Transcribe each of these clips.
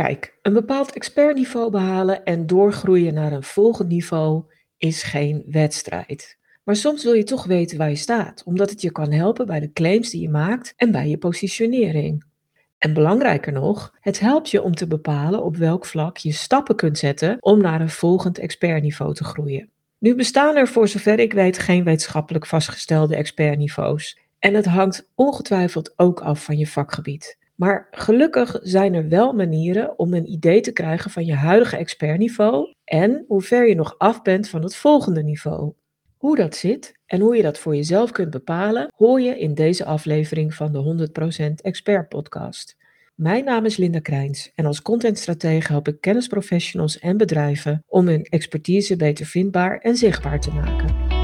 Kijk, een bepaald expertniveau behalen en doorgroeien naar een volgend niveau is geen wedstrijd. Maar soms wil je toch weten waar je staat, omdat het je kan helpen bij de claims die je maakt en bij je positionering. En belangrijker nog, het helpt je om te bepalen op welk vlak je stappen kunt zetten om naar een volgend expertniveau te groeien. Nu bestaan er voor zover ik weet geen wetenschappelijk vastgestelde expertniveaus. En het hangt ongetwijfeld ook af van je vakgebied. Maar gelukkig zijn er wel manieren om een idee te krijgen van je huidige expertniveau en hoe ver je nog af bent van het volgende niveau. Hoe dat zit en hoe je dat voor jezelf kunt bepalen, hoor je in deze aflevering van de 100% Expert Podcast. Mijn naam is Linda Krijns en als contentstratege help ik kennisprofessionals en bedrijven om hun expertise beter vindbaar en zichtbaar te maken.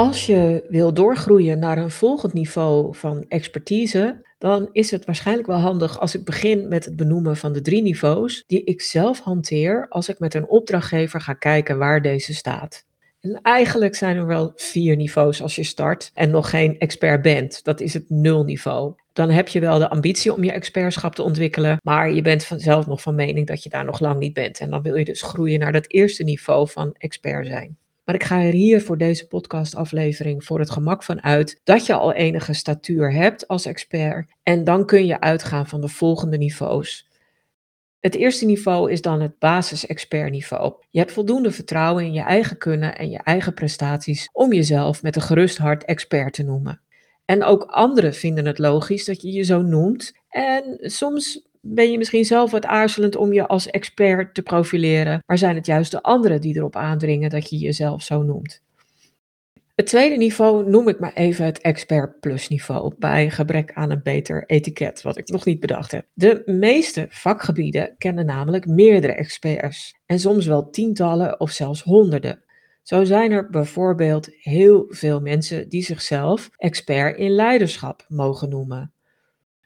Als je wil doorgroeien naar een volgend niveau van expertise, dan is het waarschijnlijk wel handig als ik begin met het benoemen van de drie niveaus die ik zelf hanteer als ik met een opdrachtgever ga kijken waar deze staat. En eigenlijk zijn er wel vier niveaus als je start en nog geen expert bent. Dat is het nulniveau. Dan heb je wel de ambitie om je expertschap te ontwikkelen, maar je bent vanzelf nog van mening dat je daar nog lang niet bent. En dan wil je dus groeien naar dat eerste niveau van expert zijn. Maar ik ga er hier voor deze podcastaflevering voor het gemak van uit dat je al enige statuur hebt als expert. En dan kun je uitgaan van de volgende niveaus. Het eerste niveau is dan het basis-expertniveau. Je hebt voldoende vertrouwen in je eigen kunnen en je eigen prestaties om jezelf met een gerust hart expert te noemen. En ook anderen vinden het logisch dat je je zo noemt. En soms ben je misschien zelf wat aarzelend om je als expert te profileren, maar zijn het juist de anderen die erop aandringen dat je jezelf zo noemt. Het tweede niveau noem ik maar even het expert plus niveau, bij gebrek aan een beter etiket, wat ik nog niet bedacht heb. De meeste vakgebieden kennen namelijk meerdere experts en soms wel tientallen of zelfs honderden. Zo zijn er bijvoorbeeld heel veel mensen die zichzelf expert in leiderschap mogen noemen.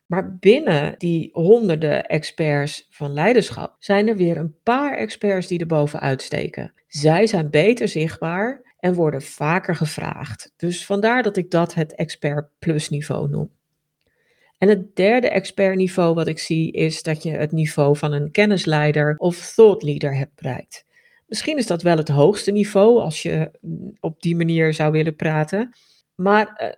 Maar binnen die honderden experts van leiderschap zijn er weer een paar experts die er bovenuit steken. Zij zijn beter zichtbaar en worden vaker gevraagd. Dus vandaar dat ik dat het expert plus niveau noem. En het derde expertniveau wat ik zie is dat je het niveau van een kennisleider of thought leader hebt bereikt. Misschien is dat wel het hoogste niveau als je op die manier zou willen praten. Maar eh,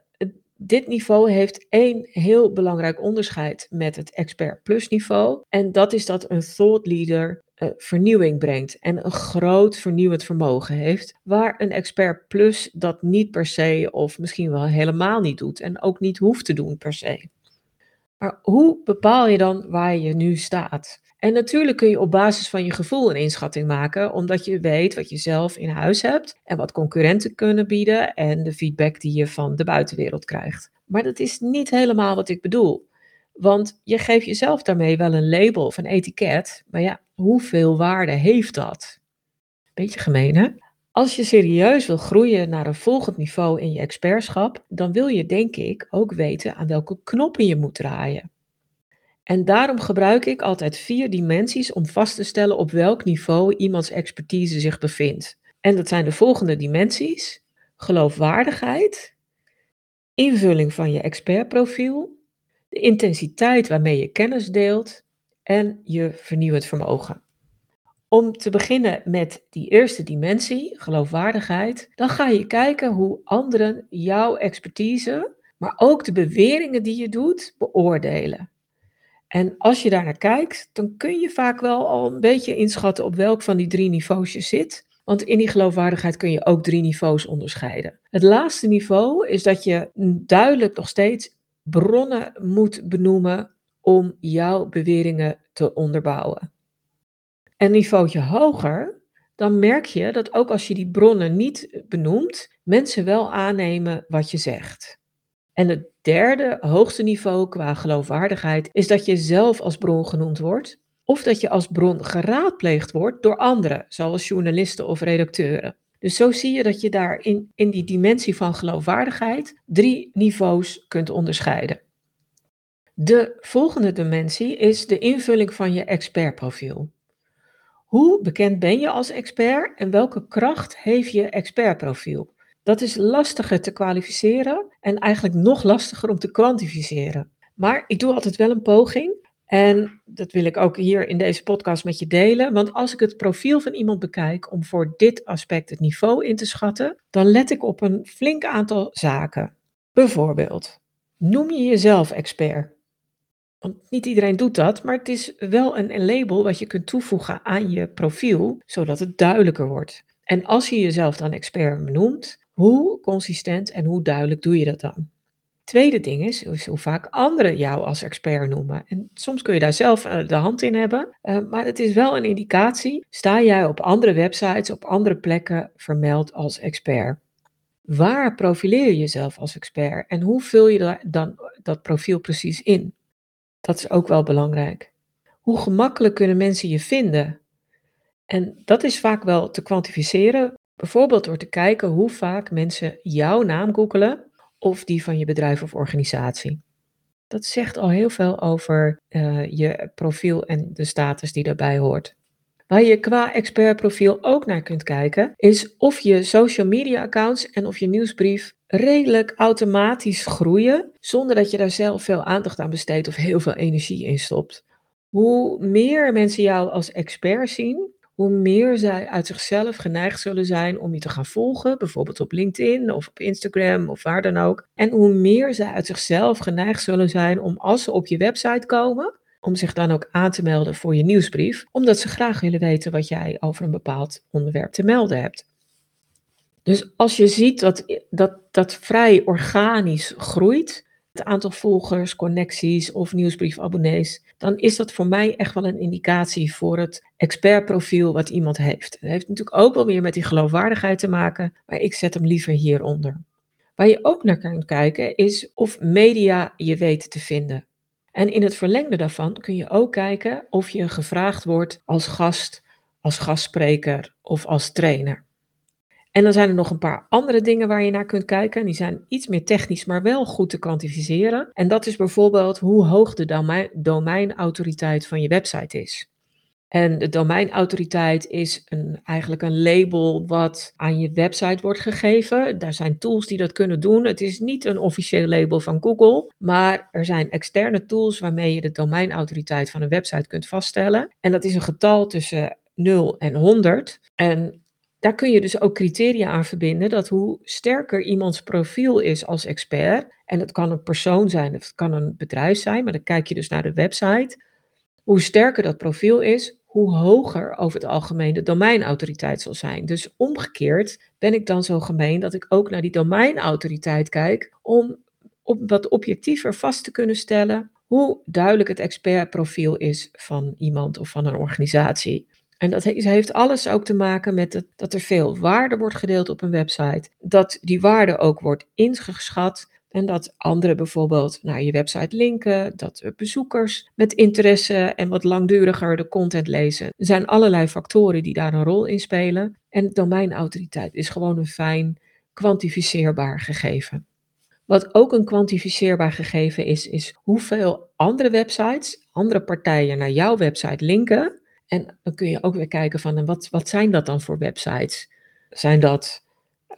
dit niveau heeft één heel belangrijk onderscheid met het expert plus niveau. En dat is dat een thought leader uh, vernieuwing brengt en een groot vernieuwend vermogen heeft, waar een expert plus dat niet per se of misschien wel helemaal niet doet en ook niet hoeft te doen per se. Maar hoe bepaal je dan waar je nu staat? En natuurlijk kun je op basis van je gevoel een inschatting maken, omdat je weet wat je zelf in huis hebt en wat concurrenten kunnen bieden en de feedback die je van de buitenwereld krijgt. Maar dat is niet helemaal wat ik bedoel. Want je geeft jezelf daarmee wel een label of een etiket, maar ja, hoeveel waarde heeft dat? Beetje gemeen, hè? Als je serieus wil groeien naar een volgend niveau in je expertschap, dan wil je denk ik ook weten aan welke knoppen je moet draaien. En daarom gebruik ik altijd vier dimensies om vast te stellen op welk niveau iemands expertise zich bevindt. En dat zijn de volgende dimensies: geloofwaardigheid, invulling van je expertprofiel, de intensiteit waarmee je kennis deelt en je vernieuwend vermogen. Om te beginnen met die eerste dimensie, geloofwaardigheid, dan ga je kijken hoe anderen jouw expertise, maar ook de beweringen die je doet, beoordelen. En als je daar naar kijkt, dan kun je vaak wel al een beetje inschatten op welk van die drie niveaus je zit. Want in die geloofwaardigheid kun je ook drie niveaus onderscheiden. Het laatste niveau is dat je duidelijk nog steeds bronnen moet benoemen om jouw beweringen te onderbouwen. En niveautje hoger, dan merk je dat ook als je die bronnen niet benoemt, mensen wel aannemen wat je zegt. En het derde hoogste niveau qua geloofwaardigheid is dat je zelf als bron genoemd wordt, of dat je als bron geraadpleegd wordt door anderen, zoals journalisten of redacteuren. Dus zo zie je dat je daar in, in die dimensie van geloofwaardigheid drie niveaus kunt onderscheiden. De volgende dimensie is de invulling van je expertprofiel. Hoe bekend ben je als expert en welke kracht heeft je expertprofiel? Dat is lastiger te kwalificeren en eigenlijk nog lastiger om te kwantificeren. Maar ik doe altijd wel een poging. En dat wil ik ook hier in deze podcast met je delen. Want als ik het profiel van iemand bekijk om voor dit aspect het niveau in te schatten, dan let ik op een flink aantal zaken. Bijvoorbeeld, noem je jezelf expert? Want niet iedereen doet dat, maar het is wel een label wat je kunt toevoegen aan je profiel, zodat het duidelijker wordt. En als je jezelf dan expert noemt, hoe consistent en hoe duidelijk doe je dat dan? Tweede ding is, hoe vaak anderen jou als expert noemen. En soms kun je daar zelf eh, de hand in hebben, eh, maar het is wel een indicatie. Sta jij op andere websites, op andere plekken vermeld als expert? Waar profileer je jezelf als expert en hoe vul je dan dat profiel precies in? Dat is ook wel belangrijk. Hoe gemakkelijk kunnen mensen je vinden? En dat is vaak wel te kwantificeren, bijvoorbeeld door te kijken hoe vaak mensen jouw naam googelen of die van je bedrijf of organisatie. Dat zegt al heel veel over uh, je profiel en de status die daarbij hoort. Waar je qua expertprofiel ook naar kunt kijken, is of je social media accounts en of je nieuwsbrief redelijk automatisch groeien, zonder dat je daar zelf veel aandacht aan besteedt of heel veel energie in stopt. Hoe meer mensen jou als expert zien, hoe meer zij uit zichzelf geneigd zullen zijn om je te gaan volgen, bijvoorbeeld op LinkedIn of op Instagram of waar dan ook. En hoe meer zij uit zichzelf geneigd zullen zijn om als ze op je website komen, om zich dan ook aan te melden voor je nieuwsbrief, omdat ze graag willen weten wat jij over een bepaald onderwerp te melden hebt. Dus als je ziet dat dat, dat vrij organisch groeit, het aantal volgers, connecties of nieuwsbriefabonnees, dan is dat voor mij echt wel een indicatie voor het expertprofiel wat iemand heeft. Het heeft natuurlijk ook wel weer met die geloofwaardigheid te maken, maar ik zet hem liever hieronder. Waar je ook naar kan kijken is of media je weten te vinden. En in het verlengde daarvan kun je ook kijken of je gevraagd wordt als gast, als gastspreker of als trainer. En dan zijn er nog een paar andere dingen waar je naar kunt kijken. Die zijn iets meer technisch, maar wel goed te kwantificeren. En dat is bijvoorbeeld hoe hoog de domeinautoriteit van je website is. En de domeinautoriteit is een, eigenlijk een label wat aan je website wordt gegeven. Daar zijn tools die dat kunnen doen. Het is niet een officieel label van Google, maar er zijn externe tools waarmee je de domeinautoriteit van een website kunt vaststellen. En dat is een getal tussen 0 en 100. En daar kun je dus ook criteria aan verbinden dat hoe sterker iemands profiel is als expert, en het kan een persoon zijn het kan een bedrijf zijn, maar dan kijk je dus naar de website, hoe sterker dat profiel is, hoe hoger over het algemeen de domeinautoriteit zal zijn. Dus omgekeerd ben ik dan zo gemeen dat ik ook naar die domeinautoriteit kijk om op wat objectiever vast te kunnen stellen hoe duidelijk het expertprofiel is van iemand of van een organisatie. En dat heeft alles ook te maken met dat er veel waarde wordt gedeeld op een website. Dat die waarde ook wordt ingeschat. En dat anderen bijvoorbeeld naar je website linken, dat bezoekers met interesse en wat langduriger de content lezen. Er zijn allerlei factoren die daar een rol in spelen. En domeinautoriteit is gewoon een fijn, kwantificeerbaar gegeven. Wat ook een kwantificeerbaar gegeven is, is hoeveel andere websites, andere partijen naar jouw website linken en dan kun je ook weer kijken van, wat, wat zijn dat dan voor websites? Zijn dat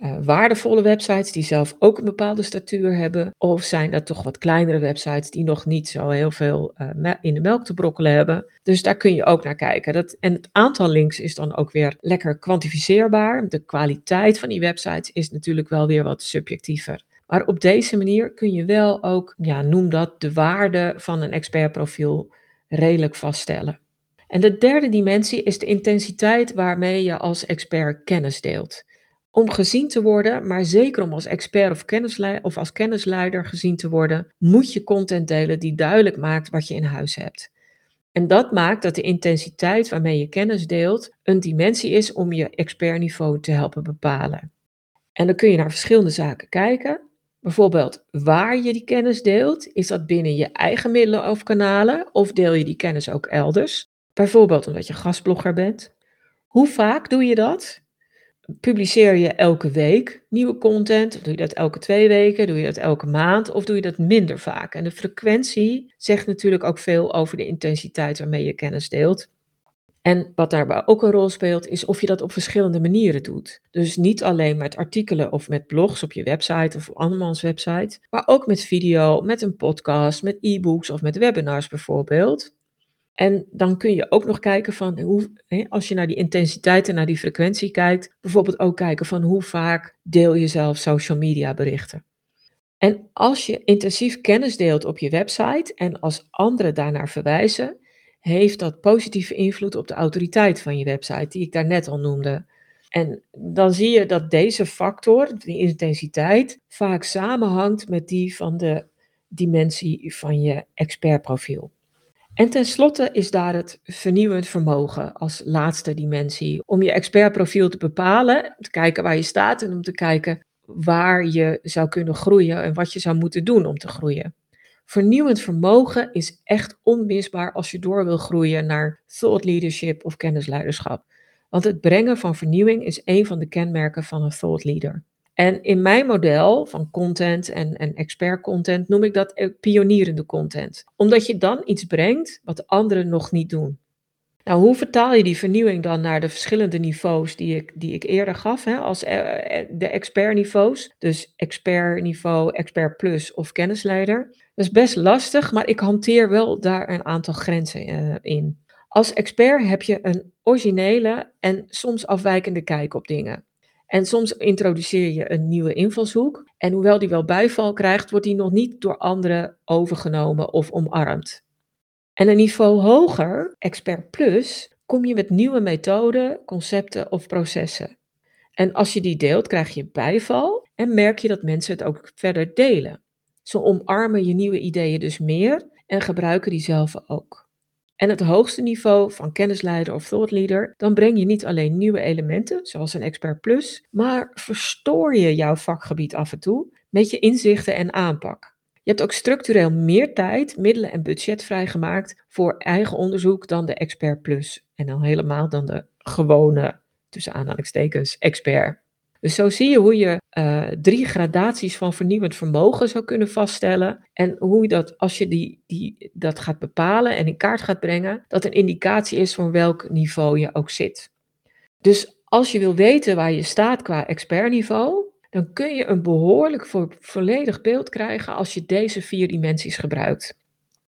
uh, waardevolle websites die zelf ook een bepaalde statuur hebben? Of zijn dat toch wat kleinere websites die nog niet zo heel veel uh, in de melk te brokkelen hebben? Dus daar kun je ook naar kijken. Dat, en het aantal links is dan ook weer lekker kwantificeerbaar. De kwaliteit van die websites is natuurlijk wel weer wat subjectiever. Maar op deze manier kun je wel ook, ja, noem dat, de waarde van een expertprofiel redelijk vaststellen. En de derde dimensie is de intensiteit waarmee je als expert kennis deelt. Om gezien te worden, maar zeker om als expert of, of als kennisleider gezien te worden, moet je content delen die duidelijk maakt wat je in huis hebt. En dat maakt dat de intensiteit waarmee je kennis deelt een dimensie is om je expertniveau te helpen bepalen. En dan kun je naar verschillende zaken kijken. Bijvoorbeeld waar je die kennis deelt. Is dat binnen je eigen middelen of kanalen of deel je die kennis ook elders? Bijvoorbeeld omdat je gastblogger bent. Hoe vaak doe je dat? Publiceer je elke week nieuwe content? Doe je dat elke twee weken? Doe je dat elke maand? Of doe je dat minder vaak? En de frequentie zegt natuurlijk ook veel over de intensiteit waarmee je kennis deelt. En wat daarbij ook een rol speelt, is of je dat op verschillende manieren doet. Dus niet alleen met artikelen of met blogs op je website of andermans website, maar ook met video, met een podcast, met e-books of met webinars bijvoorbeeld. En dan kun je ook nog kijken van hoe, als je naar die intensiteit en naar die frequentie kijkt, bijvoorbeeld ook kijken van hoe vaak deel je zelf social media berichten. En als je intensief kennis deelt op je website en als anderen daarnaar verwijzen, heeft dat positieve invloed op de autoriteit van je website, die ik daarnet al noemde. En dan zie je dat deze factor, de intensiteit, vaak samenhangt met die van de dimensie van je expertprofiel. En tenslotte is daar het vernieuwend vermogen als laatste dimensie. Om je expertprofiel te bepalen, te kijken waar je staat en om te kijken waar je zou kunnen groeien en wat je zou moeten doen om te groeien. Vernieuwend vermogen is echt onmisbaar als je door wil groeien naar thought leadership of kennisleiderschap. Want het brengen van vernieuwing is een van de kenmerken van een thought leader. En in mijn model van content en, expert content noem ik dat pionierende content. Omdat je dan iets brengt wat anderen nog niet doen. Nou, hoe vertaal je die vernieuwing dan naar de verschillende niveaus die ik, die ik eerder gaf, hè, als eh, eh, de expertniveaus? Dus expertniveau, expert plus of kennisleider. Dat is best lastig, maar ik hanteer wel daar een aantal grenzen in. Als expert heb je een originele en soms afwijkende kijk op dingen. En soms introduceer je een nieuwe invalshoek. En hoewel die wel bijval krijgt, wordt die nog niet door anderen overgenomen of omarmd. En een niveau hoger, expert plus, kom je met nieuwe methoden, concepten of processen. En als je die deelt, krijg je bijval en merk je dat mensen het ook verder delen. Ze omarmen je nieuwe ideeën dus meer en gebruiken die zelf ook. En het hoogste niveau van kennisleider of thought leader, dan breng je niet alleen nieuwe elementen, zoals een expert plus, maar verstoor je jouw vakgebied af en toe met je inzichten en aanpak. Je hebt ook structureel meer tijd, middelen en budget vrijgemaakt voor eigen onderzoek dan de expert plus. En dan helemaal dan de gewone, tussen aanhalingstekens, expert. Dus zo zie je hoe je uh, drie gradaties van vernieuwend vermogen zou kunnen vaststellen. En hoe dat, als je die, die, dat gaat bepalen en in kaart gaat brengen, dat een indicatie is van welk niveau je ook zit. Dus als je wil weten waar je staat qua expertniveau, dan kun je een behoorlijk vo volledig beeld krijgen als je deze vier dimensies gebruikt.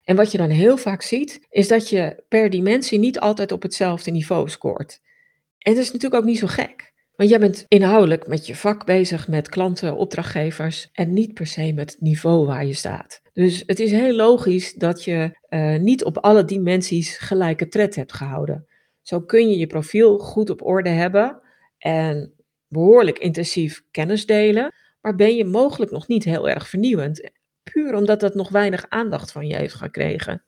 En wat je dan heel vaak ziet, is dat je per dimensie niet altijd op hetzelfde niveau scoort. En dat is natuurlijk ook niet zo gek. Want jij bent inhoudelijk met je vak bezig, met klanten, opdrachtgevers en niet per se met het niveau waar je staat. Dus het is heel logisch dat je uh, niet op alle dimensies gelijke tred hebt gehouden. Zo kun je je profiel goed op orde hebben en behoorlijk intensief kennis delen, maar ben je mogelijk nog niet heel erg vernieuwend, puur omdat dat nog weinig aandacht van je heeft gekregen.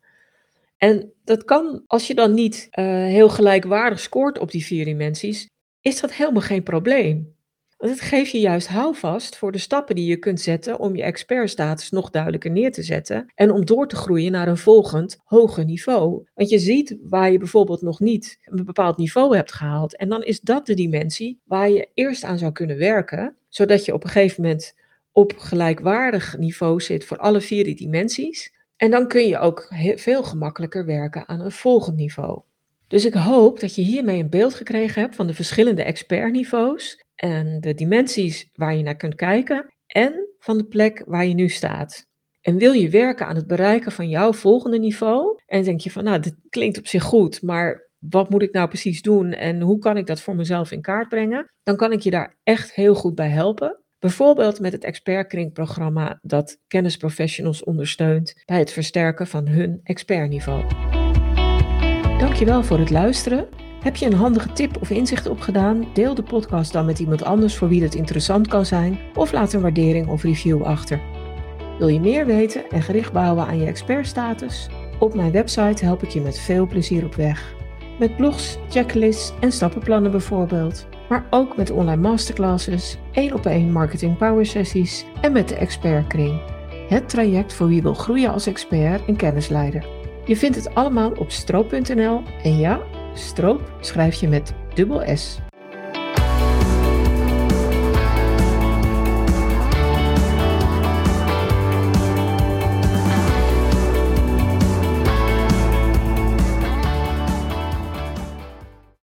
En dat kan, als je dan niet uh, heel gelijkwaardig scoort op die vier dimensies, is dat helemaal geen probleem. Want het geeft je juist houvast voor de stappen die je kunt zetten om je expertstatus nog duidelijker neer te zetten en om door te groeien naar een volgend hoger niveau. Want je ziet waar je bijvoorbeeld nog niet een bepaald niveau hebt gehaald en dan is dat de dimensie waar je eerst aan zou kunnen werken, zodat je op een gegeven moment op gelijkwaardig niveau zit voor alle vier die dimensies. En dan kun je ook veel gemakkelijker werken aan een volgend niveau. Dus ik hoop dat je hiermee een beeld gekregen hebt van de verschillende expertniveaus en de dimensies waar je naar kunt kijken en van de plek waar je nu staat. En wil je werken aan het bereiken van jouw volgende niveau en denk je van nou, dit klinkt op zich goed, maar wat moet ik nou precies doen en hoe kan ik dat voor mezelf in kaart brengen? Dan kan ik je daar echt heel goed bij helpen. Bijvoorbeeld met het expertkringprogramma dat kennisprofessionals ondersteunt bij het versterken van hun expertniveau. Dankjewel voor het luisteren. Heb je een handige tip of inzicht opgedaan? Deel de podcast dan met iemand anders voor wie het interessant kan zijn of laat een waardering of review achter. Wil je meer weten en gericht bouwen aan je expertstatus? Op mijn website help ik je met veel plezier op weg. Met blogs, checklists en stappenplannen bijvoorbeeld. Maar ook met online masterclasses, één op één marketing power sessies en met de expertkring. Het traject voor wie wil groeien als expert en kennisleider. Je vindt het allemaal op stroop.nl en ja, stroop schrijf je met dubbel S.